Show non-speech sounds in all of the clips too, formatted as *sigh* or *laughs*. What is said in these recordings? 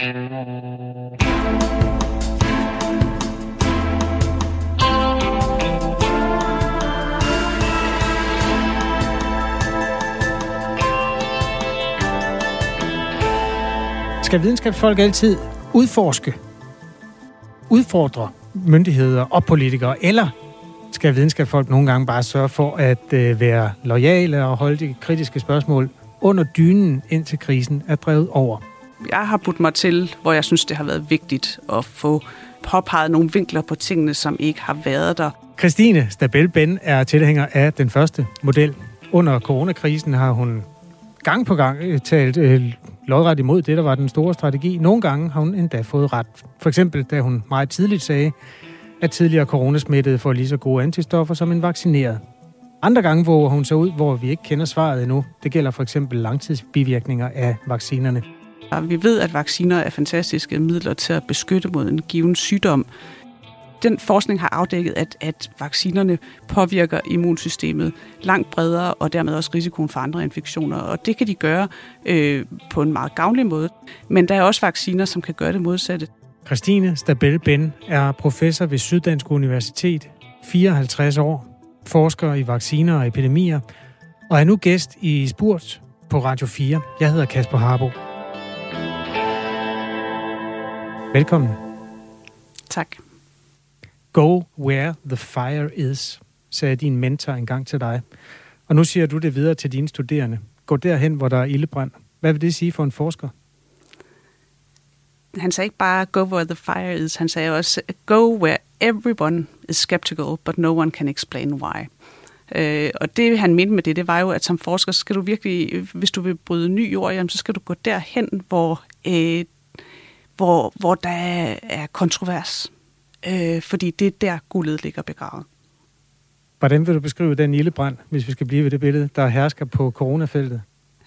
Skal videnskabsfolk altid udforske, udfordre myndigheder og politikere, eller skal videnskabsfolk nogle gange bare sørge for at øh, være lojale og holde de kritiske spørgsmål under dynen, indtil krisen er drevet over? Jeg har budt mig til, hvor jeg synes, det har været vigtigt at få påpeget nogle vinkler på tingene, som ikke har været der. Christine Stabel Ben er tilhænger af den første model. Under coronakrisen har hun gang på gang øh, talt øh, lodret imod det, der var den store strategi. Nogle gange har hun endda fået ret. For eksempel, da hun meget tidligt sagde, at tidligere coronasmittede får lige så gode antistoffer som en vaccineret. Andre gange våger hun så ud, hvor vi ikke kender svaret endnu. Det gælder for eksempel langtidsbivirkninger af vaccinerne. Vi ved, at vacciner er fantastiske midler til at beskytte mod en given sygdom. Den forskning har afdækket, at, at vaccinerne påvirker immunsystemet langt bredere, og dermed også risikoen for andre infektioner. Og det kan de gøre øh, på en meget gavnlig måde. Men der er også vacciner, som kan gøre det modsatte. Christine Stabel Ben er professor ved Syddansk Universitet, 54 år, forsker i vacciner og epidemier, og er nu gæst i Spurt på Radio 4. Jeg hedder Kasper Harbo. Velkommen. Tak. Go where the fire is, sagde din mentor engang til dig. Og nu siger du det videre til dine studerende. Gå derhen, hvor der er ildebrand. Hvad vil det sige for en forsker? Han sagde ikke bare, go where the fire is. Han sagde også, go where everyone is skeptical, but no one can explain why. Øh, og det, han mente med det, det var jo, at som forsker, skal du virkelig, hvis du vil bryde ny jord, jamen, så skal du gå derhen, hvor, øh, hvor, hvor der er kontrovers øh, fordi det er der guldet ligger begravet. Hvordan vil du beskrive den ildebrand, hvis vi skal blive ved det billede, der hersker på coronafeltet?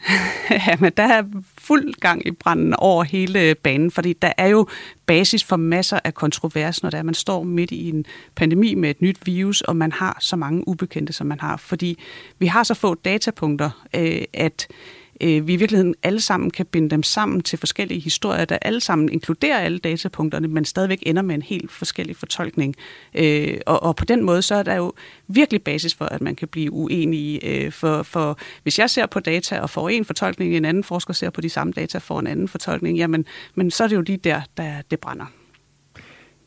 *laughs* ja, men der er fuld gang i branden over hele banen, fordi der er jo basis for masser af kontrovers, når der man står midt i en pandemi med et nyt virus, og man har så mange ubekendte, som man har. Fordi vi har så få datapunkter, øh, at øh, vi i virkeligheden alle sammen kan binde dem sammen til forskellige historier, der alle sammen inkluderer alle datapunkterne, men stadigvæk ender med en helt forskellig fortolkning. Øh, og, og på den måde, så er der jo virkelig basis for, at man kan blive uenig. Øh, for, for hvis jeg ser på data og får en fortolkning, en anden forsker ser på de samme data og får en anden fortolkning, jamen men så er det jo lige der, der det brænder.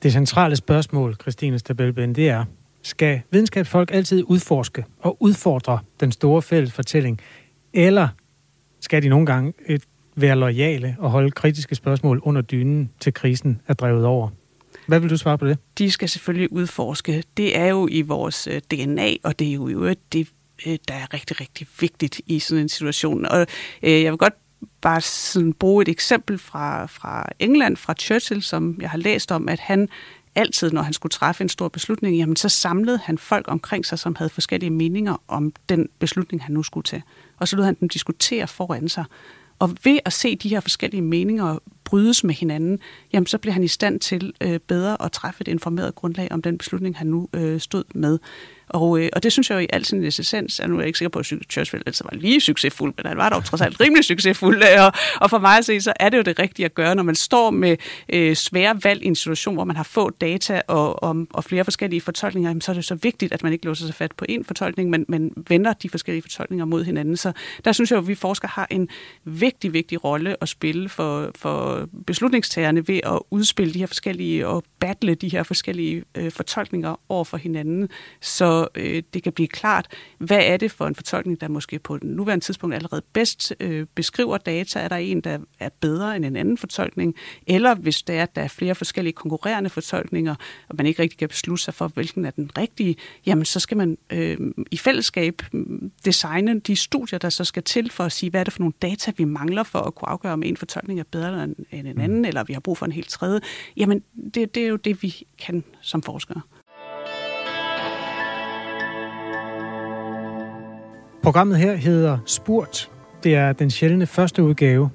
Det centrale spørgsmål, Christine Stabelben, det er, skal videnskabsfolk altid udforske og udfordre den store fælles fortælling, eller skal de nogle gange et, være lojale og holde kritiske spørgsmål under dynen, til krisen er drevet over. Hvad vil du svare på det? De skal selvfølgelig udforske. Det er jo i vores øh, DNA, og det er jo det, øh, der er rigtig, rigtig vigtigt i sådan en situation. Og jeg vil godt bare sådan bruge et eksempel fra, fra England, fra Churchill, som jeg har læst om, at han altid, når han skulle træffe en stor beslutning, jamen så samlede han folk omkring sig, som havde forskellige meninger om den beslutning, han nu skulle tage. Og så lod han dem diskutere foran sig. Og ved at se de her forskellige meninger brydes med hinanden, jamen så blev han i stand til øh, bedre at træffe et informeret grundlag om den beslutning, han nu øh, stod med. Og, øh, og det synes jeg jo i al sin essens, at nu er jeg ikke sikker på, at Churchill altså var lige succesfuld, men han var dog trods alt rimelig succesfuld. Øh, og, og for mig at se, så er det jo det rigtige at gøre, når man står med øh, svære valg i en situation, hvor man har få data og, og, og flere forskellige fortolkninger, så er det så vigtigt, at man ikke låser sig fat på én fortolkning, men, men vender de forskellige fortolkninger mod hinanden. Så der synes jeg jo, at vi forskere har en vigtig, vigtig rolle at spille for, for beslutningstagerne ved at udspille de her forskellige og battle de her forskellige øh, fortolkninger over for hinanden. Så øh, det kan blive klart, hvad er det for en fortolkning, der måske på den nuværende tidspunkt allerede bedst øh, beskriver data? Er der en, der er bedre end en anden fortolkning? Eller hvis det er, at der er flere forskellige konkurrerende fortolkninger, og man ikke rigtig kan beslutte sig for, hvilken er den rigtige, jamen så skal man øh, i fællesskab designe de studier, der så skal til for at sige, hvad er det for nogle data, vi mangler for at kunne afgøre, om en fortolkning er bedre end en anden, mm. eller vi har brug for en helt tredje. Jamen, det, det er jo det, vi kan som forskere. Programmet her hedder Spurt. Det er den sjældne første udgave.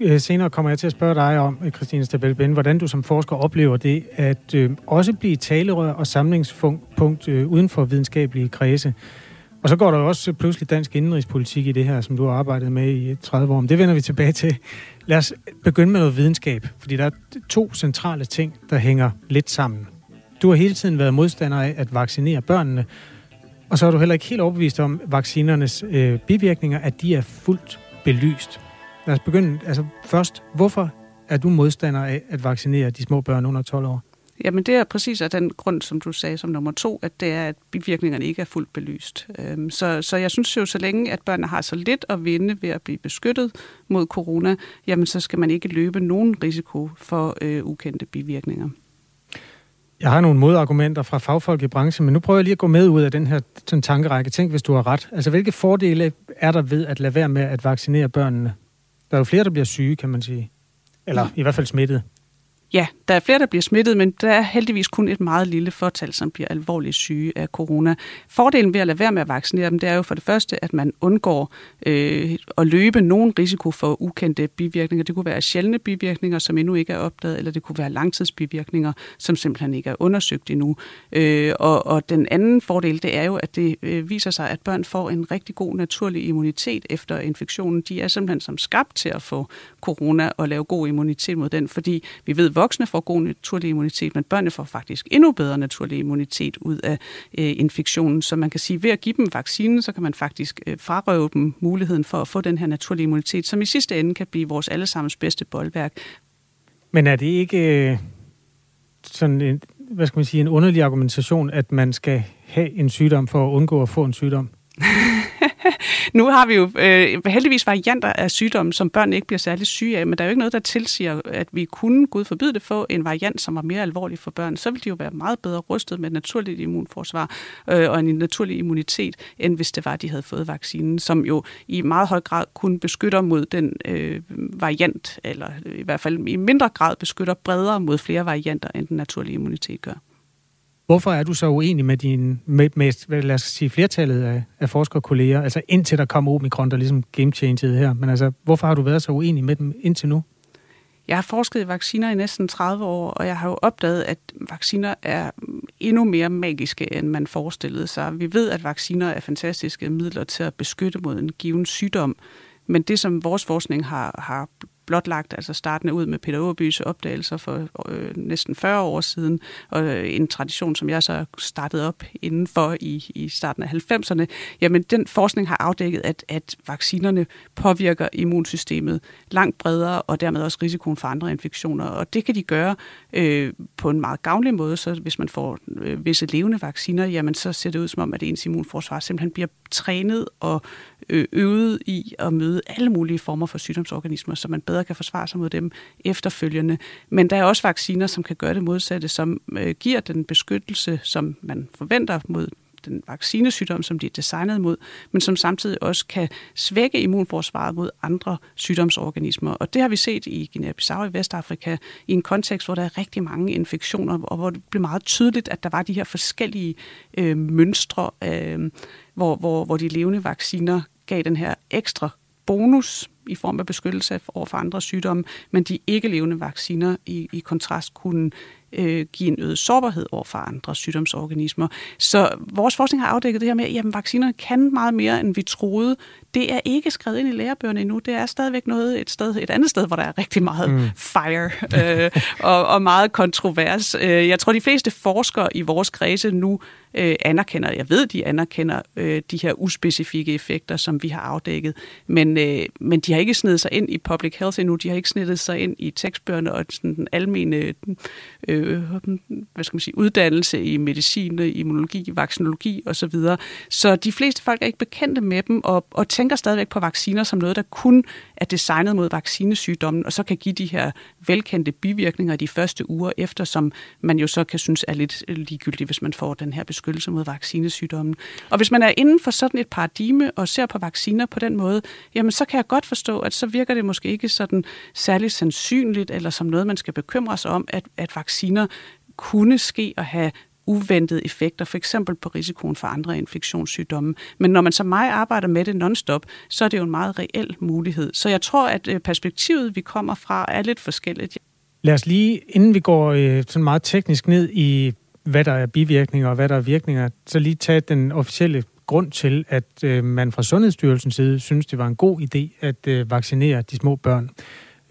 Øh, senere kommer jeg til at spørge dig om, øh, Christine Stabel hvordan du som forsker oplever det, at øh, også blive talerør og samlingspunkt øh, uden for videnskabelige kredse. Og så går der også pludselig dansk indenrigspolitik i det her, som du har arbejdet med i øh, 30 år. Men det vender vi tilbage til. Lad os begynde med noget videnskab, fordi der er to centrale ting, der hænger lidt sammen. Du har hele tiden været modstander af at vaccinere børnene, og så er du heller ikke helt overbevist om vaccinernes øh, bivirkninger, at de er fuldt belyst. Lad os begynde altså først. Hvorfor er du modstander af at vaccinere de små børn under 12 år? Jamen det er præcis af den grund, som du sagde som nummer to, at det er, at bivirkningerne ikke er fuldt belyst. Øhm, så, så jeg synes jo, så længe at børnene har så lidt at vinde ved at blive beskyttet mod corona, jamen så skal man ikke løbe nogen risiko for øh, ukendte bivirkninger. Jeg har nogle modargumenter fra fagfolk i branchen, men nu prøver jeg lige at gå med ud af den her sådan, tankerække. Tænk, hvis du har ret. Altså, hvilke fordele er der ved at lade være med at vaccinere børnene? Der er jo flere, der bliver syge, kan man sige. Eller i hvert fald smittet. Ja, der er flere, der bliver smittet, men der er heldigvis kun et meget lille fortal, som bliver alvorligt syge af corona. Fordelen ved at lade være med at vaccinere dem, det er jo for det første, at man undgår øh, at løbe nogen risiko for ukendte bivirkninger. Det kunne være sjældne bivirkninger, som endnu ikke er opdaget, eller det kunne være langtidsbivirkninger, som simpelthen ikke er undersøgt endnu. Øh, og, og den anden fordel, det er jo, at det øh, viser sig, at børn får en rigtig god naturlig immunitet efter infektionen. De er simpelthen som skabt til at få corona og lave god immunitet mod den, fordi vi ved, voksne får god naturlig immunitet, men børnene får faktisk endnu bedre naturlig immunitet ud af øh, infektionen. Så man kan sige, at ved at give dem vaccinen, så kan man faktisk øh, frarøve dem muligheden for at få den her naturlige immunitet, som i sidste ende kan blive vores allesammens bedste boldværk. Men er det ikke øh, sådan en, hvad skal man sige, en underlig argumentation, at man skal have en sygdom for at undgå at få en sygdom? Nu har vi jo øh, heldigvis varianter af sygdomme, som børn ikke bliver særlig syge af, men der er jo ikke noget, der tilsiger, at vi kunne, gud forbyde det, få en variant, som var mere alvorlig for børn. Så ville de jo være meget bedre rustet med et naturligt immunforsvar øh, og en naturlig immunitet, end hvis det var, at de havde fået vaccinen, som jo i meget høj grad kunne beskytte mod den øh, variant, eller i hvert fald i mindre grad beskytter bredere mod flere varianter, end den naturlige immunitet gør. Hvorfor er du så uenig med, din, med, med lad os sige, flertallet af, af forskerkolleger, altså indtil der kom omikron, der ligesom game her, men altså, hvorfor har du været så uenig med dem indtil nu? Jeg har forsket i vacciner i næsten 30 år, og jeg har jo opdaget, at vacciner er endnu mere magiske, end man forestillede sig. Vi ved, at vacciner er fantastiske midler til at beskytte mod en given sygdom, men det, som vores forskning har, har blotlagt, altså startende ud med Peter Åbys opdagelser for øh, næsten 40 år siden, og øh, en tradition, som jeg så startede op indenfor i, i starten af 90'erne, jamen den forskning har afdækket, at, at vaccinerne påvirker immunsystemet langt bredere, og dermed også risikoen for andre infektioner, og det kan de gøre øh, på en meget gavnlig måde, så hvis man får øh, visse levende vacciner, jamen så ser det ud som om, at ens immunforsvar simpelthen bliver trænet og øh, øvet i at møde alle mulige former for sygdomsorganismer, så man bedre kan forsvare sig mod dem efterfølgende. Men der er også vacciner, som kan gøre det modsatte, som øh, giver den beskyttelse, som man forventer mod den vaccinesygdom, som de er designet mod, men som samtidig også kan svække immunforsvaret mod andre sygdomsorganismer. Og det har vi set i Guinea-Bissau i Vestafrika i en kontekst, hvor der er rigtig mange infektioner, og hvor det blev meget tydeligt, at der var de her forskellige øh, mønstre, øh, hvor, hvor, hvor de levende vacciner gav den her ekstra bonus i form af beskyttelse over for andre sygdomme, men de ikke levende vacciner i, i kontrast kunne øh, give en øget sårbarhed over for andre sygdomsorganismer. Så vores forskning har afdækket det her med, at vacciner kan meget mere, end vi troede. Det er ikke skrevet ind i lærebøgerne endnu. Det er stadigvæk noget et, sted, et andet sted, hvor der er rigtig meget mm. fire øh, og, og meget kontrovers. Øh, jeg tror, de fleste forskere i vores kredse nu øh, anerkender, jeg ved, de anerkender øh, de her uspecifikke effekter, som vi har afdækket, men, øh, men de har ikke snedet sig ind i public health endnu, de har ikke snittet sig ind i tekstbøgerne og sådan den almene øh, hvad skal man sige, uddannelse i medicin, immunologi, vaccinologi osv. Så, så de fleste folk er ikke bekendte med dem og, og tænker stadigvæk på vacciner som noget, der kun er designet mod vaccinesygdommen, og så kan give de her velkendte bivirkninger de første uger efter, som man jo så kan synes er lidt ligegyldigt, hvis man får den her beskyttelse mod vaccinesygdommen. Og hvis man er inden for sådan et paradigme og ser på vacciner på den måde, jamen så kan jeg godt forstå, at så virker det måske ikke sådan særligt sandsynligt, eller som noget, man skal bekymre sig om, at, at vacciner kunne ske og have uventede effekter, for eksempel på risikoen for andre infektionssygdomme. Men når man som mig arbejder med det nonstop, så er det jo en meget reel mulighed. Så jeg tror, at øh, perspektivet, vi kommer fra, er lidt forskelligt. Lad os lige, inden vi går øh, sådan meget teknisk ned i, hvad der er bivirkninger og hvad der er virkninger, så lige tage den officielle grund til, at øh, man fra Sundhedsstyrelsens side synes, det var en god idé at øh, vaccinere de små børn.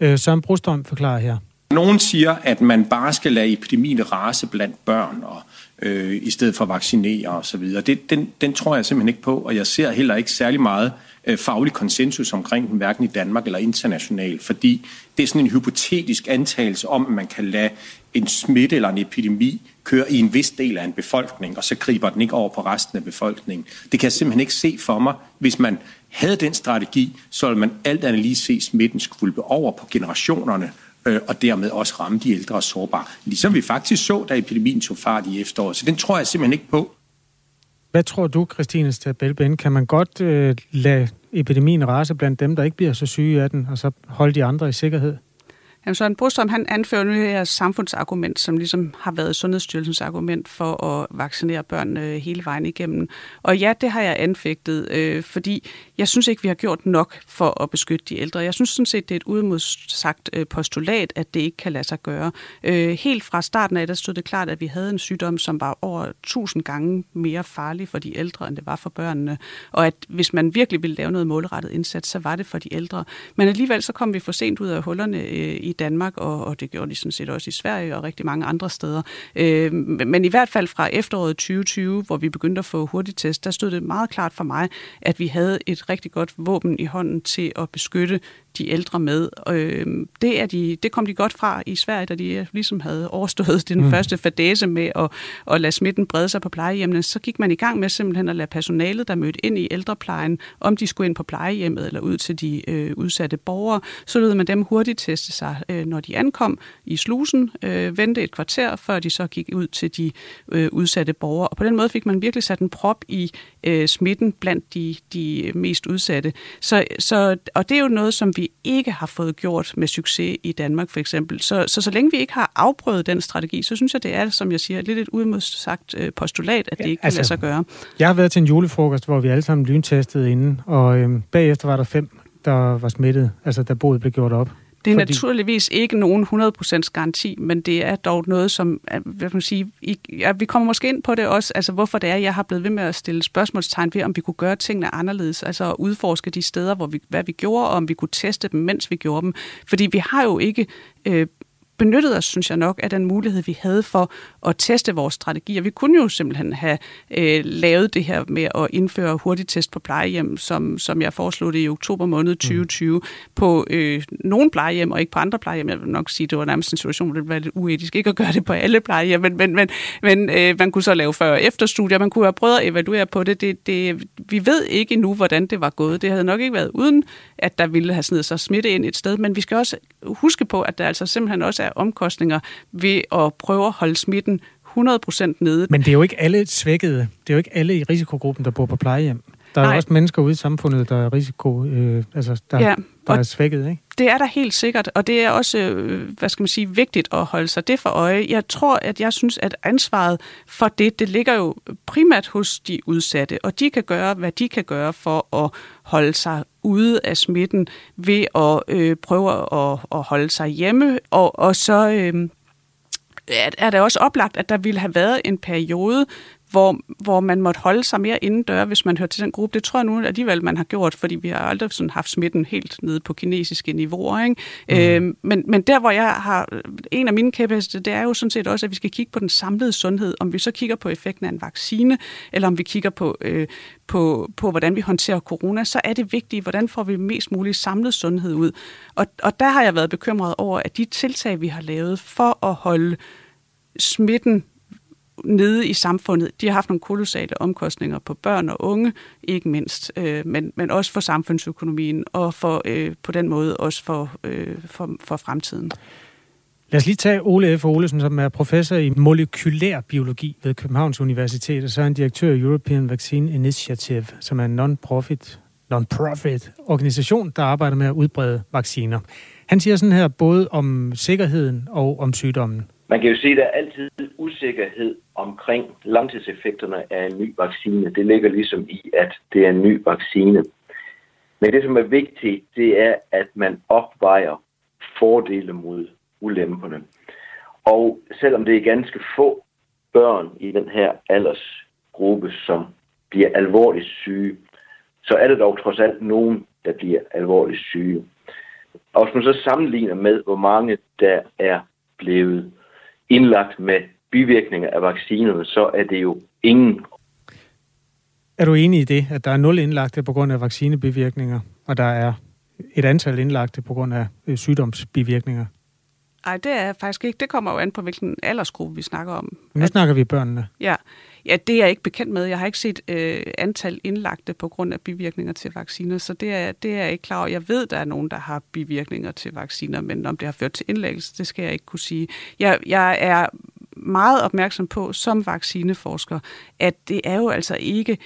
Øh, Søren Brostrøm forklarer her. Nogen siger, at man bare skal lade epidemien rase blandt børn, og øh, i stedet for at vaccinere osv. Det, den, den tror jeg simpelthen ikke på, og jeg ser heller ikke særlig meget øh, faglig konsensus omkring den, hverken i Danmark eller internationalt, fordi det er sådan en hypotetisk antagelse om, at man kan lade en smitte eller en epidemi køre i en vis del af en befolkning, og så griber den ikke over på resten af befolkningen. Det kan jeg simpelthen ikke se for mig. Hvis man havde den strategi, så ville man alt andet lige se smitten skvulpe over på generationerne, øh, og dermed også ramme de ældre og sårbare. Ligesom vi faktisk så, da epidemien tog fart i efteråret. Så den tror jeg simpelthen ikke på. Hvad tror du, Christine Stabelben? Kan man godt øh, lade epidemien rase blandt dem, der ikke bliver så syge af den, og så holde de andre i sikkerhed? Jamen, Søren Brostrøm, han anfører nu her samfundsargument, som ligesom har været Sundhedsstyrelsens argument for at vaccinere børn øh, hele vejen igennem. Og ja, det har jeg anfægtet, øh, fordi jeg synes ikke, vi har gjort nok for at beskytte de ældre. Jeg synes sådan set, det er et udmodsagt øh, postulat, at det ikke kan lade sig gøre. Øh, helt fra starten af, der stod det klart, at vi havde en sygdom, som var over tusind gange mere farlig for de ældre, end det var for børnene. Og at hvis man virkelig ville lave noget målrettet indsats, så var det for de ældre. Men alligevel så kom vi for sent ud af hullerne øh, i Danmark, og, og det gjorde de sådan set også i Sverige og rigtig mange andre steder. Men i hvert fald fra efteråret 2020, hvor vi begyndte at få hurtigtest, der stod det meget klart for mig, at vi havde et rigtig godt våben i hånden til at beskytte de ældre med. Øh, det, er de, det kom de godt fra i Sverige, da de ligesom havde overstået den mm. første fadese med at, at lade smitten brede sig på plejehjemmene. Så gik man i gang med simpelthen at lade personalet, der mødte ind i ældreplejen, om de skulle ind på plejehjemmet eller ud til de øh, udsatte borgere, så lød man dem hurtigt teste sig, øh, når de ankom i slusen, øh, vente et kvarter, før de så gik ud til de øh, udsatte borgere. Og på den måde fik man virkelig sat en prop i øh, smitten blandt de, de mest udsatte. Så, så, og det er jo noget, som vi ikke har fået gjort med succes i Danmark for eksempel. Så, så så længe vi ikke har afprøvet den strategi, så synes jeg, det er, som jeg siger, lidt et udmodsagt øh, postulat, at det ikke ja, altså, kan lade sig gøre. Jeg har været til en julefrokost, hvor vi alle sammen lyntestede inden, og øh, bagefter var der fem, der var smittet, altså da boet blev gjort op. Det er Fordi... naturligvis ikke nogen 100% garanti, men det er dog noget, som, hvad man sige, I, ja, vi kommer måske ind på det også, altså hvorfor det er, jeg har blevet ved med at stille spørgsmålstegn ved, om vi kunne gøre tingene anderledes, altså at udforske de steder, hvor vi, hvad vi gjorde, og om vi kunne teste dem, mens vi gjorde dem. Fordi vi har jo ikke øh, benyttede os, synes jeg nok, af den mulighed, vi havde for at teste vores strategier. Vi kunne jo simpelthen have øh, lavet det her med at indføre hurtigtest på plejehjem, som, som jeg foreslog det i oktober måned 2020, mm. på øh, nogle plejehjem og ikke på andre plejehjem. Jeg vil nok sige, det var nærmest en situation, hvor det var lidt uetisk ikke at gøre det på alle plejehjem, men, men, men, men øh, man kunne så lave før- og efterstudier, man kunne have prøvet at evaluere på det. det, det vi ved ikke endnu, hvordan det var gået. Det havde nok ikke været uden, at der ville have snedet sig smitte ind et sted, men vi skal også huske på, at der altså simpelthen også er omkostninger ved at prøve at holde smitten 100% nede. Men det er jo ikke alle svækkede. Det er jo ikke alle i risikogruppen, der bor på plejehjem. Der er Nej. også mennesker ude i samfundet, der er risiko, øh, altså der, ja, der er svækket, ikke? Det er der helt sikkert, og det er også, øh, hvad skal man sige, vigtigt at holde sig det for øje. Jeg tror, at jeg synes, at ansvaret for det, det ligger jo primært hos de udsatte, og de kan gøre, hvad de kan gøre for at holde sig ude af smitten ved at øh, prøve at, at holde sig hjemme, og, og så... Øh, er det også oplagt, at der ville have været en periode, hvor, hvor man måtte holde sig mere indendør, hvis man hørte til den gruppe. Det tror jeg nu alligevel, man har gjort, fordi vi har aldrig sådan haft smitten helt nede på kinesiske niveauer. Ikke? Mm. Øh, men, men der, hvor jeg har... En af mine kæpheste, det er jo sådan set også, at vi skal kigge på den samlede sundhed. Om vi så kigger på effekten af en vaccine, eller om vi kigger på, øh, på, på hvordan vi håndterer corona, så er det vigtigt, hvordan får vi mest muligt samlet sundhed ud. Og, og der har jeg været bekymret over, at de tiltag, vi har lavet for at holde smitten nede i samfundet, de har haft nogle kolossale omkostninger på børn og unge, ikke mindst, øh, men, men også for samfundsøkonomien og for øh, på den måde også for, øh, for, for fremtiden. Lad os lige tage Ole F. Olesen, som er professor i molekylær biologi ved Københavns Universitet, og så er han direktør i European Vaccine Initiative, som er en non-profit, non-profit organisation, der arbejder med at udbrede vacciner. Han siger sådan her både om sikkerheden og om sygdommen. Man kan jo sige, at der er altid usikkerhed omkring langtidseffekterne af en ny vaccine. Det ligger ligesom i, at det er en ny vaccine. Men det, som er vigtigt, det er, at man opvejer fordele mod ulemperne. Og selvom det er ganske få børn i den her aldersgruppe, som bliver alvorligt syge, så er det dog trods alt nogen, der bliver alvorligt syge. Og hvis man så sammenligner med, hvor mange der er blevet indlagt med bivirkninger af vaccinerne, så er det jo ingen. Er du enig i det, at der er nul indlagte på grund af vaccinebivirkninger, og der er et antal indlagte på grund af øh, sygdomsbivirkninger? Nej, det er faktisk ikke. Det kommer jo an på, hvilken aldersgruppe vi snakker om. Nu at, snakker vi børnene. Ja. ja, det er jeg ikke bekendt med. Jeg har ikke set øh, antal indlagte på grund af bivirkninger til vacciner, så det er, det er jeg ikke klar over. Jeg ved, der er nogen, der har bivirkninger til vacciner, men om det har ført til indlæggelse, det skal jeg ikke kunne sige. Jeg, jeg er meget opmærksom på som vaccineforsker, at det er jo altså ikke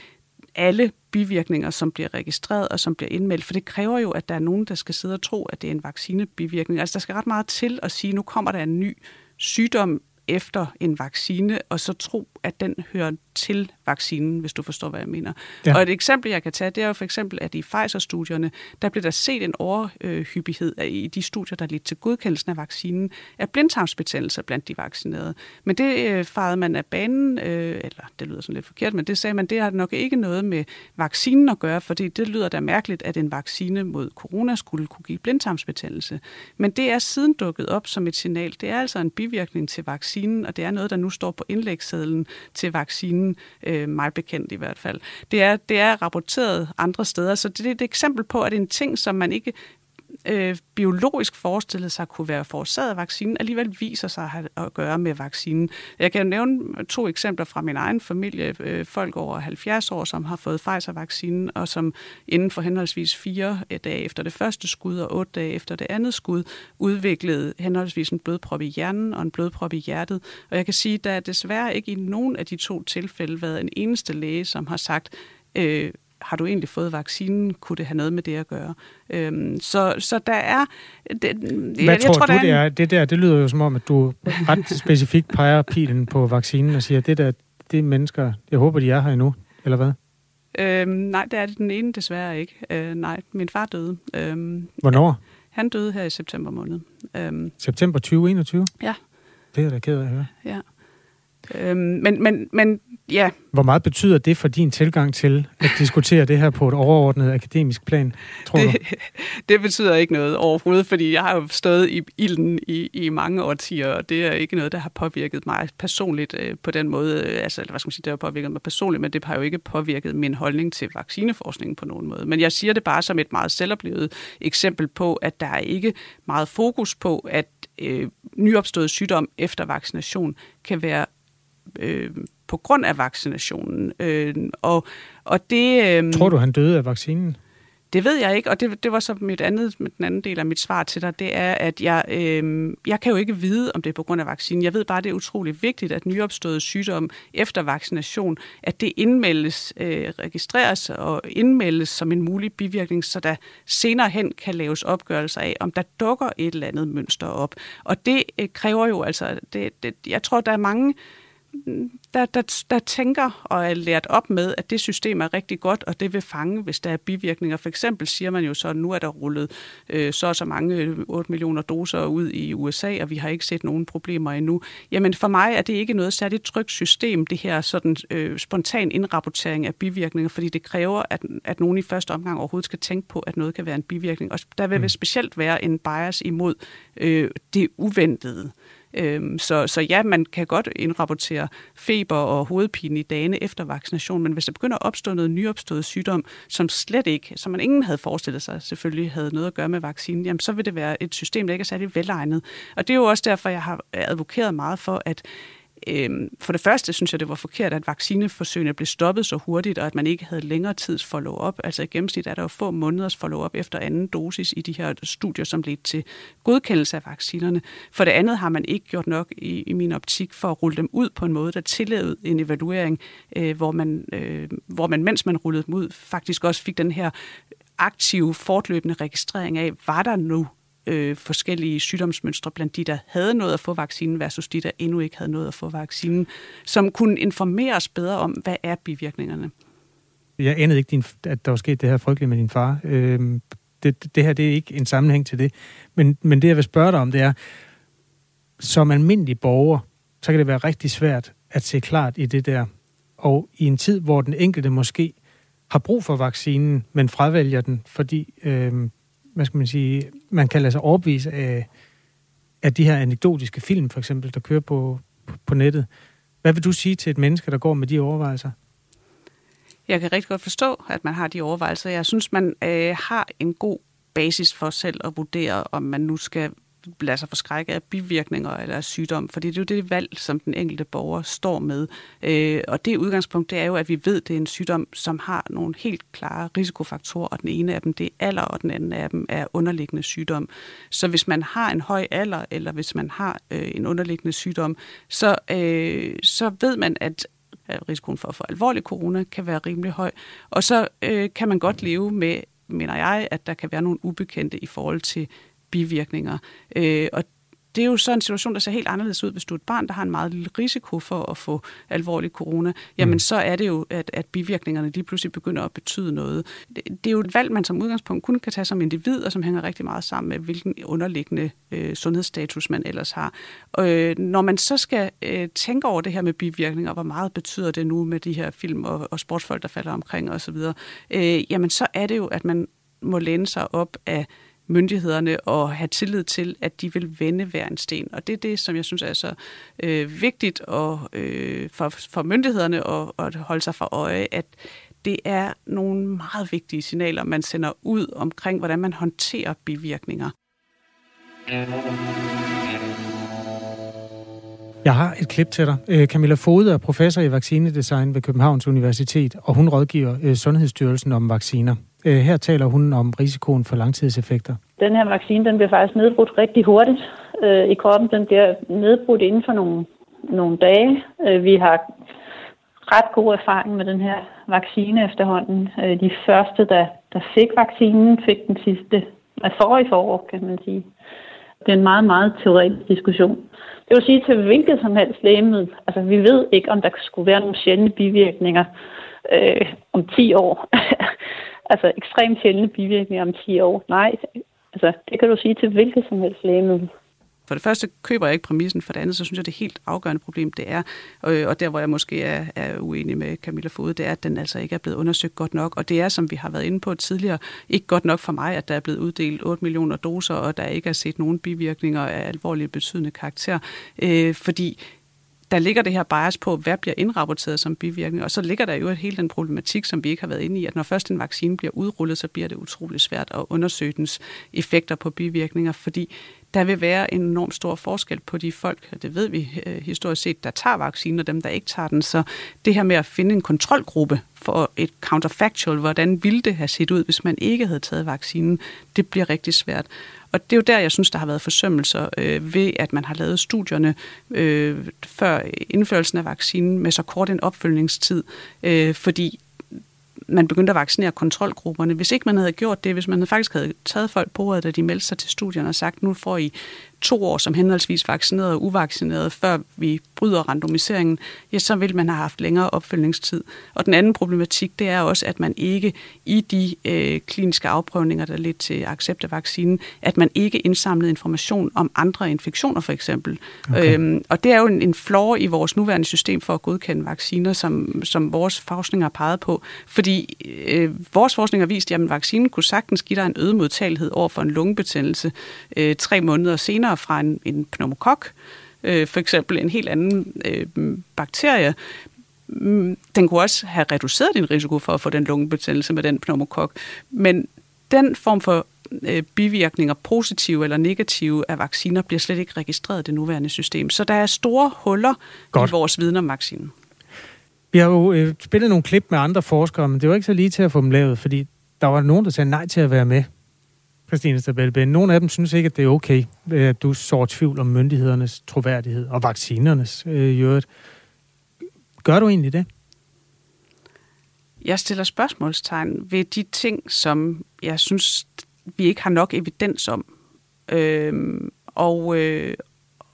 alle bivirkninger, som bliver registreret og som bliver indmeldt, for det kræver jo, at der er nogen, der skal sidde og tro, at det er en vaccinebivirkning. Altså der skal ret meget til at sige, at nu kommer der en ny sygdom efter en vaccine, og så tro, at den hører til vaccinen, hvis du forstår, hvad jeg mener. Ja. Og et eksempel, jeg kan tage, det er jo for eksempel, at i Pfizer-studierne, der blev der set en overhyppighed af, i de studier, der lidt til godkendelsen af vaccinen, af blindtarmsbetændelse blandt de vaccinerede. Men det øh, farede man af banen, øh, eller det lyder sådan lidt forkert, men det sagde man, det har nok ikke noget med vaccinen at gøre, fordi det lyder da mærkeligt, at en vaccine mod corona skulle kunne give blindtarmsbetændelse. Men det er siden dukket op som et signal. Det er altså en bivirkning til vaccinen, og det er noget, der nu står på indlægssedlen til vaccinen, øh, meget bekendt i hvert fald. Det er, det er rapporteret andre steder, så det er et eksempel på, at det er en ting, som man ikke øh, biologisk forestillede sig kunne være forårsaget af vaccinen, alligevel viser sig at have at gøre med vaccinen. Jeg kan nævne to eksempler fra min egen familie. Øh, folk over 70 år, som har fået Pfizer-vaccinen, og som inden for henholdsvis fire øh, dage efter det første skud og otte dage efter det andet skud, udviklede henholdsvis en blodprop i hjernen og en blodprop i hjertet. Og jeg kan sige, at der er desværre ikke i nogen af de to tilfælde været en eneste læge, som har sagt, øh, har du egentlig fået vaccinen? Kunne det have noget med det at gøre? Øhm, så, så der er... Det, Hvad jeg, tror, tror du, er en... det er? Det der, det lyder jo som om, at du ret specifikt peger pilen på vaccinen og siger, det der, det er mennesker, jeg håber, de er her endnu, eller hvad? Øhm, nej, det er det den ene desværre ikke. Øh, nej, min far døde. Øhm, Hvornår? Han døde her i september måned. Øhm, september 2021? Ja. Det er da ked af at høre. Ja. Øhm, men, men, men ja. Hvor meget betyder det for din tilgang til at diskutere det her på et overordnet akademisk plan, tror det, du? *laughs* Det betyder ikke noget overhovedet, fordi jeg har jo stået i ilden i, i mange årtier, og det er ikke noget, der har påvirket mig personligt øh, på den måde. Altså, hvad skal man sige, det har påvirket mig personligt, men det har jo ikke påvirket min holdning til vaccineforskningen på nogen måde. Men jeg siger det bare som et meget selvoplevet eksempel på, at der er ikke meget fokus på, at øh, nyopstået sygdom efter vaccination kan være øh, på grund af vaccinationen. Øh, og, og det, øh, Tror du, han døde af vaccinen? Det ved jeg ikke, og det, det var så mit andet, den anden del af mit svar til dig, det er, at jeg, øh, jeg kan jo ikke vide, om det er på grund af vaccinen. Jeg ved bare, at det er utrolig vigtigt, at nyopstået sygdom efter vaccination, at det indmeldes, øh, registreres og indmeldes som en mulig bivirkning, så der senere hen kan laves opgørelser af, om der dukker et eller andet mønster op. Og det øh, kræver jo altså, det, det, jeg tror, der er mange der, der, der tænker og er lært op med, at det system er rigtig godt, og det vil fange, hvis der er bivirkninger. For eksempel siger man jo så, at nu er der rullet øh, så og så mange 8 millioner doser ud i USA, og vi har ikke set nogen problemer endnu. Jamen for mig er det ikke noget særligt trygt system, det her sådan øh, spontan indrapportering af bivirkninger, fordi det kræver, at, at nogen i første omgang overhovedet skal tænke på, at noget kan være en bivirkning. Og der vil mm. specielt være en bias imod øh, det uventede. Øhm, så, så ja, man kan godt indrapportere feber og hovedpine i dagene efter vaccination, men hvis der begynder at opstå noget nyopstået sygdom, som slet ikke, som man ingen havde forestillet sig selvfølgelig havde noget at gøre med vaccinen, jamen så vil det være et system, der ikke er særlig velegnet. Og det er jo også derfor, jeg har advokeret meget for, at Øhm, for det første synes jeg, det var forkert, at vaccineforsøgene blev stoppet så hurtigt, og at man ikke havde længere tids follow-up. Altså i gennemsnit er der jo få måneders follow-up efter anden dosis i de her studier, som ledte til godkendelse af vaccinerne. For det andet har man ikke gjort nok i, i min optik for at rulle dem ud på en måde, der tillod en evaluering, øh, hvor, man, øh, hvor man, mens man rullede dem ud, faktisk også fik den her aktive, fortløbende registrering af, var der nu øh, forskellige sygdomsmønstre blandt de, der havde noget at få vaccinen, versus de, der endnu ikke havde noget at få vaccinen, som kunne informere os bedre om, hvad er bivirkningerne. Jeg anede ikke, din, at der var sket det her frygteligt med din far. Øh, det, det her det er ikke en sammenhæng til det. Men, men det, jeg vil spørge dig om, det er, som almindelig borger, så kan det være rigtig svært at se klart i det der. Og i en tid, hvor den enkelte måske har brug for vaccinen, men fravælger den, fordi øh, hvad skal man sige, man kan lade sig overbevise af, af de her anekdotiske film, for eksempel, der kører på, på, nettet. Hvad vil du sige til et menneske, der går med de overvejelser? Jeg kan rigtig godt forstå, at man har de overvejelser. Jeg synes, man øh, har en god basis for selv at vurdere, om man nu skal lade sig forskrække af bivirkninger eller af sygdom, fordi det er jo det valg, som den enkelte borger står med. Øh, og det udgangspunkt, det er jo, at vi ved, det er en sygdom, som har nogle helt klare risikofaktorer, og den ene af dem, det er alder, og den anden af dem er underliggende sygdom. Så hvis man har en høj alder, eller hvis man har øh, en underliggende sygdom, så, øh, så ved man, at risikoen for at få alvorlig corona kan være rimelig høj. Og så øh, kan man godt leve med, mener jeg, at der kan være nogle ubekendte i forhold til bivirkninger. Øh, og det er jo så en situation, der ser helt anderledes ud, hvis du er et barn, der har en meget lille risiko for at få alvorlig corona. Jamen, mm. så er det jo, at, at bivirkningerne lige pludselig begynder at betyde noget. Det, det er jo et valg, man som udgangspunkt kun kan tage som individ, og som hænger rigtig meget sammen med, hvilken underliggende øh, sundhedsstatus man ellers har. Og, øh, når man så skal øh, tænke over det her med bivirkninger, hvor meget betyder det nu med de her film og, og sportsfolk, der falder omkring osv., øh, jamen så er det jo, at man må læne sig op af myndighederne og have tillid til, at de vil vende hver en sten. Og det er det, som jeg synes er så øh, vigtigt og, øh, for, for myndighederne at, at holde sig for øje, at det er nogle meget vigtige signaler, man sender ud omkring, hvordan man håndterer bivirkninger. Jeg har et klip til dig. Øh, Camilla Fode er professor i vaccinedesign ved Københavns Universitet, og hun rådgiver øh, Sundhedsstyrelsen om vacciner. Øh, her taler hun om risikoen for langtidseffekter. Den her vaccine den bliver faktisk nedbrudt rigtig hurtigt øh, i kroppen. Den bliver nedbrudt inden for nogle, nogle dage. Øh, vi har ret god erfaring med den her vaccine efterhånden. Øh, de første, der, der fik vaccinen, fik den sidste af forrige forår, kan man sige. Det er en meget, meget teoretisk diskussion. Det vil sige til hvilket som helst lægemiddel. Altså, vi ved ikke, om der skulle være nogle sjældne bivirkninger øh, om 10 år. *laughs* altså ekstremt sjældne bivirkninger om 10 år. Nej, altså det kan du sige til hvilket som helst lægemiddel. For det første køber jeg ikke præmissen, for det andet, så synes jeg, det helt afgørende problem, det er, øh, og der, hvor jeg måske er, er uenig med Camilla Fode, det er, at den altså ikke er blevet undersøgt godt nok, og det er, som vi har været inde på tidligere, ikke godt nok for mig, at der er blevet uddelt 8 millioner doser, og der ikke er set nogen bivirkninger af alvorlige betydende karakter, øh, fordi der ligger det her bias på, hvad bliver indrapporteret som bivirkning, og så ligger der jo hele den problematik, som vi ikke har været inde i, at når først en vaccine bliver udrullet, så bliver det utrolig svært at undersøge dens effekter på bivirkninger, fordi der vil være en enorm stor forskel på de folk, og det ved vi øh, historisk set, der tager vaccinen, og dem, der ikke tager den. Så det her med at finde en kontrolgruppe for et counterfactual, hvordan ville det have set ud, hvis man ikke havde taget vaccinen, det bliver rigtig svært. Og det er jo der, jeg synes, der har været forsømmelser øh, ved, at man har lavet studierne øh, før indførelsen af vaccinen med så kort en opfølgningstid, øh, fordi man begyndte at vaccinere kontrolgrupperne. Hvis ikke man havde gjort det, hvis man faktisk havde taget folk på ordet, da de meldte sig til studierne og sagt, nu får I to år som henholdsvis vaccineret og uvaccineret, før vi bryder randomiseringen, ja, så vil man have haft længere opfølgningstid. Og den anden problematik, det er også, at man ikke i de øh, kliniske afprøvninger, der lidt til accept af vaccinen, at man ikke indsamlede information om andre infektioner for eksempel. Okay. Øhm, og det er jo en, en flaw i vores nuværende system for at godkende vacciner, som, som vores forskning har peget på. Fordi øh, vores forskning har vist, at vaccinen kunne sagtens give dig en øget modtagelighed over for en lungebetændelse øh, tre måneder senere, fra en, en pneumokok, øh, for eksempel en helt anden øh, bakterie, mm, den kunne også have reduceret din risiko for at få den lungebetændelse med den pneumokok. Men den form for øh, bivirkninger, positive eller negative af vacciner, bliver slet ikke registreret i det nuværende system. Så der er store huller Godt. i vores viden om vaccinen. Vi har jo øh, spillet nogle klip med andre forskere, men det var ikke så lige til at få dem lavet, fordi der var nogen, der sagde nej til at være med. Christine Stabelben. Nogle af dem synes ikke, at det er okay, at du sår tvivl om myndighedernes troværdighed og vaccinernes øh, øvrigt. Gør du egentlig det? Jeg stiller spørgsmålstegn ved de ting, som jeg synes, vi ikke har nok evidens om. Øhm, og, øh,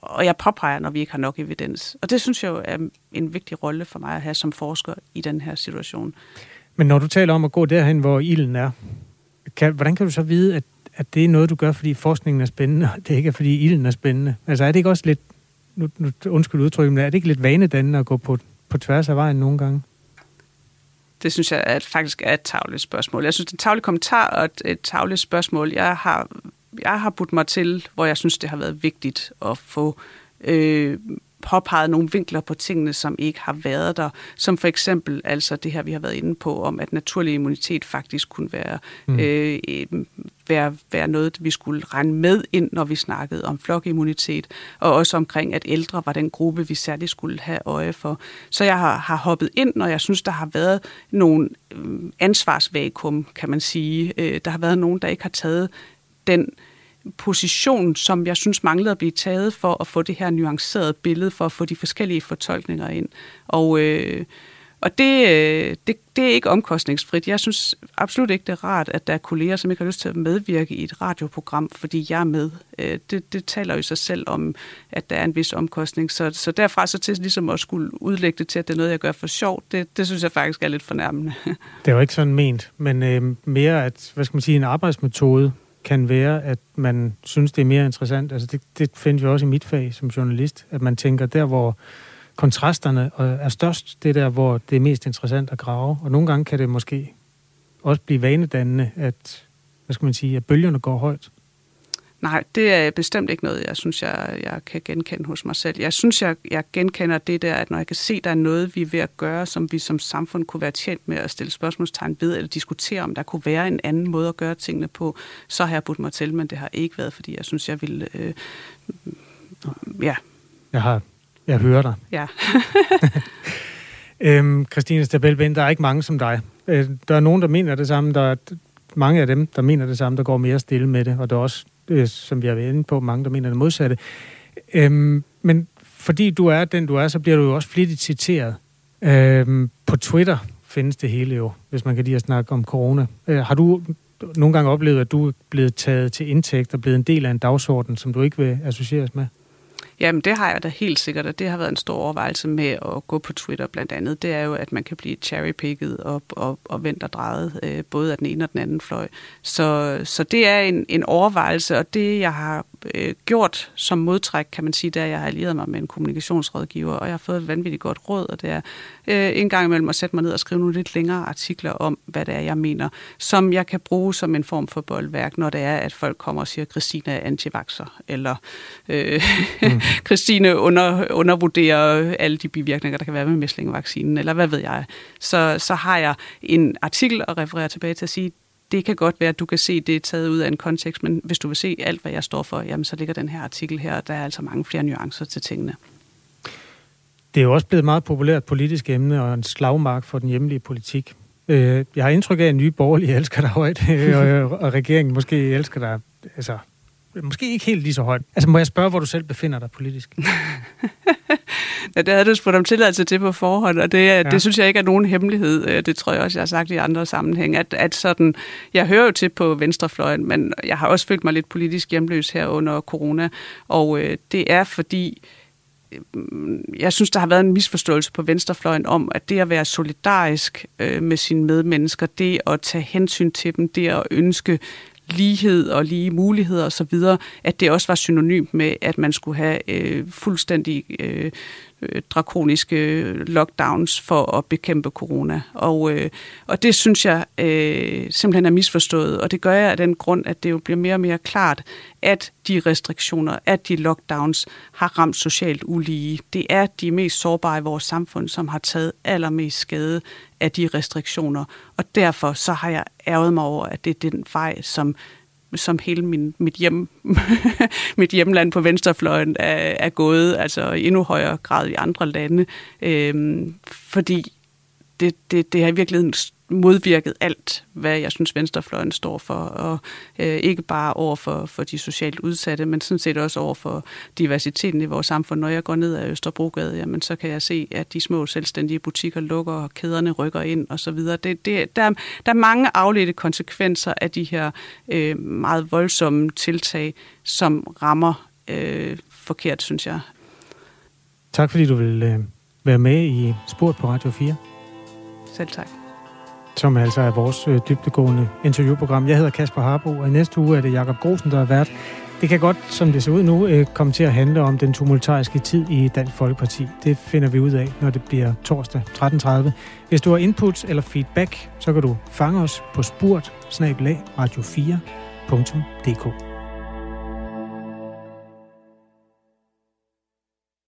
og jeg påpeger, når vi ikke har nok evidens. Og det synes jeg jo er en vigtig rolle for mig at have som forsker i den her situation. Men når du taler om at gå derhen, hvor ilden er, kan, hvordan kan du så vide, at at det er noget, du gør, fordi forskningen er spændende, og det ikke er, fordi ilden er spændende? Altså er det ikke også lidt, nu, nu undskyld udtrykket, men er det ikke lidt vanedannende at gå på, på tværs af vejen nogle gange? Det synes jeg at faktisk er et tavligt spørgsmål. Jeg synes, det er et tavligt kommentar og et, et tavligt spørgsmål. Jeg har, jeg har budt mig til, hvor jeg synes, det har været vigtigt at få øh, påpeget nogle vinkler på tingene, som ikke har været der. Som for eksempel altså det her, vi har været inde på, om at naturlig immunitet faktisk kunne være, mm. øh, være, være noget, vi skulle regne med ind, når vi snakkede om flokimmunitet, og også omkring, at ældre var den gruppe, vi særligt skulle have øje for. Så jeg har, har hoppet ind, når jeg synes, der har været nogle øh, ansvarsvakuum, kan man sige. Øh, der har været nogen, der ikke har taget den øh, position, som jeg synes manglede at blive taget for at få det her nuancerede billede, for at få de forskellige fortolkninger ind. Og, øh, og det, øh, det, det er ikke omkostningsfrit. Jeg synes absolut ikke, det er rart, at der er kolleger, som ikke har lyst til at medvirke i et radioprogram, fordi jeg er med. Øh, det, det taler jo sig selv om, at der er en vis omkostning. Så, så derfra så til ligesom at skulle udlægge det til, at det er noget, jeg gør for sjov, det, det synes jeg faktisk er lidt fornærmende. *laughs* Det var ikke sådan ment, men øh, mere at, hvad skal man sige, en arbejdsmetode, kan være, at man synes, det er mere interessant. Altså det, det finder jo også i mit fag som journalist, at man tænker, der hvor kontrasterne øh, er størst, det der, hvor det er mest interessant at grave. Og nogle gange kan det måske også blive vanedannende, at, hvad skal man sige, at bølgerne går højt. Nej, det er bestemt ikke noget, jeg synes, jeg, jeg kan genkende hos mig selv. Jeg synes, jeg, jeg genkender det der, at når jeg kan se, der er noget, vi er ved at gøre, som vi som samfund kunne være tjent med at stille spørgsmålstegn ved, eller diskutere, om der kunne være en anden måde at gøre tingene på, så har jeg budt mig til, men det har ikke været, fordi jeg synes, jeg ville... Øh, ja. Jeg har... Jeg hører dig. Ja. *laughs* øhm, Christine Stabelben, der er ikke mange som dig. Øh, der er nogen, der mener det samme. Der er mange af dem, der mener det samme, der går mere stille med det, og der er også øh, som vi har været inde på, mange der mener det modsatte. Øhm, men fordi du er den, du er, så bliver du jo også flittigt citeret. Øhm, på Twitter findes det hele jo, hvis man kan lide at snakke om corona. Øh, har du nogle gange oplevet, at du er blevet taget til indtægt og blevet en del af en dagsorden, som du ikke vil associeres med? Jamen, det har jeg da helt sikkert, og det har været en stor overvejelse med at gå på Twitter blandt andet. Det er jo, at man kan blive cherrypicket og, og, og vendt og drejet, øh, både af den ene og den anden fløj. Så, så det er en, en overvejelse, og det, jeg har øh, gjort som modtræk, kan man sige, der jeg har allieret mig med en kommunikationsrådgiver, og jeg har fået et vanvittigt godt råd, og det er øh, en gang imellem at sætte mig ned og skrive nogle lidt længere artikler om, hvad det er, jeg mener, som jeg kan bruge som en form for boldværk, når det er, at folk kommer og siger, Christina er antivakser, eller øh, mm. *laughs* Christine under, undervurderer alle de bivirkninger, der kan være med mæslingevaccinen, eller hvad ved jeg. Så, så har jeg en artikel at referere tilbage til at sige, det kan godt være, at du kan se, det er taget ud af en kontekst, men hvis du vil se alt, hvad jeg står for, jamen så ligger den her artikel her, og der er altså mange flere nuancer til tingene. Det er jo også blevet et meget populært politisk emne og en slagmark for den hjemlige politik. Øh, jeg har indtryk af, at nye borgerlige elsker dig højt, *laughs* og regeringen måske elsker dig altså, måske ikke helt lige så højt. Altså må jeg spørge, hvor du selv befinder dig politisk? *laughs* ja, det havde du spurgt om tilladelse til på forhånd, og det, ja. det synes jeg ikke er nogen hemmelighed. Øh, det tror jeg også, jeg har sagt i andre sammenhæng, at, at sådan, jeg hører jo til på venstrefløjen, men jeg har også følt mig lidt politisk hjemløs her under corona, og øh, det er fordi, øh, jeg synes, der har været en misforståelse på venstrefløjen om, at det at være solidarisk øh, med sine medmennesker, det at tage hensyn til dem, det at ønske lighed og lige muligheder osv., at det også var synonymt med, at man skulle have øh, fuldstændig øh, øh, drakoniske lockdowns for at bekæmpe corona. Og, øh, og det synes jeg øh, simpelthen er misforstået, og det gør jeg af den grund, at det jo bliver mere og mere klart, at de restriktioner, at de lockdowns har ramt socialt ulige. Det er de mest sårbare i vores samfund, som har taget allermest skade af de restriktioner. Og derfor så har jeg ærget mig over, at det er den vej, som som hele min, mit, hjem, *laughs* mit hjemland på venstrefløjen er, er gået, altså i endnu højere grad i andre lande. Øh, fordi det, det, det har i virkeligheden modvirket alt, hvad jeg synes venstrefløjen står for, og øh, ikke bare over for, for de socialt udsatte, men sådan set også over for diversiteten i vores samfund. Når jeg går ned ad Østerbrogade, jamen, så kan jeg se, at de små selvstændige butikker lukker, og kæderne rykker ind osv. Det, det, der, der er mange afledte konsekvenser af de her øh, meget voldsomme tiltag, som rammer øh, forkert, synes jeg. Tak fordi du vil øh, være med i Sport på Radio 4. Selv tak som altså er vores øh, dybtegående interviewprogram. Jeg hedder Kasper Harbo, og i næste uge er det Jakob Grosen, der er vært. Det kan godt, som det ser ud nu, øh, komme til at handle om den tumultariske tid i Dansk Folkeparti. Det finder vi ud af, når det bliver torsdag 13.30. Hvis du har input eller feedback, så kan du fange os på spurt radio4.dk.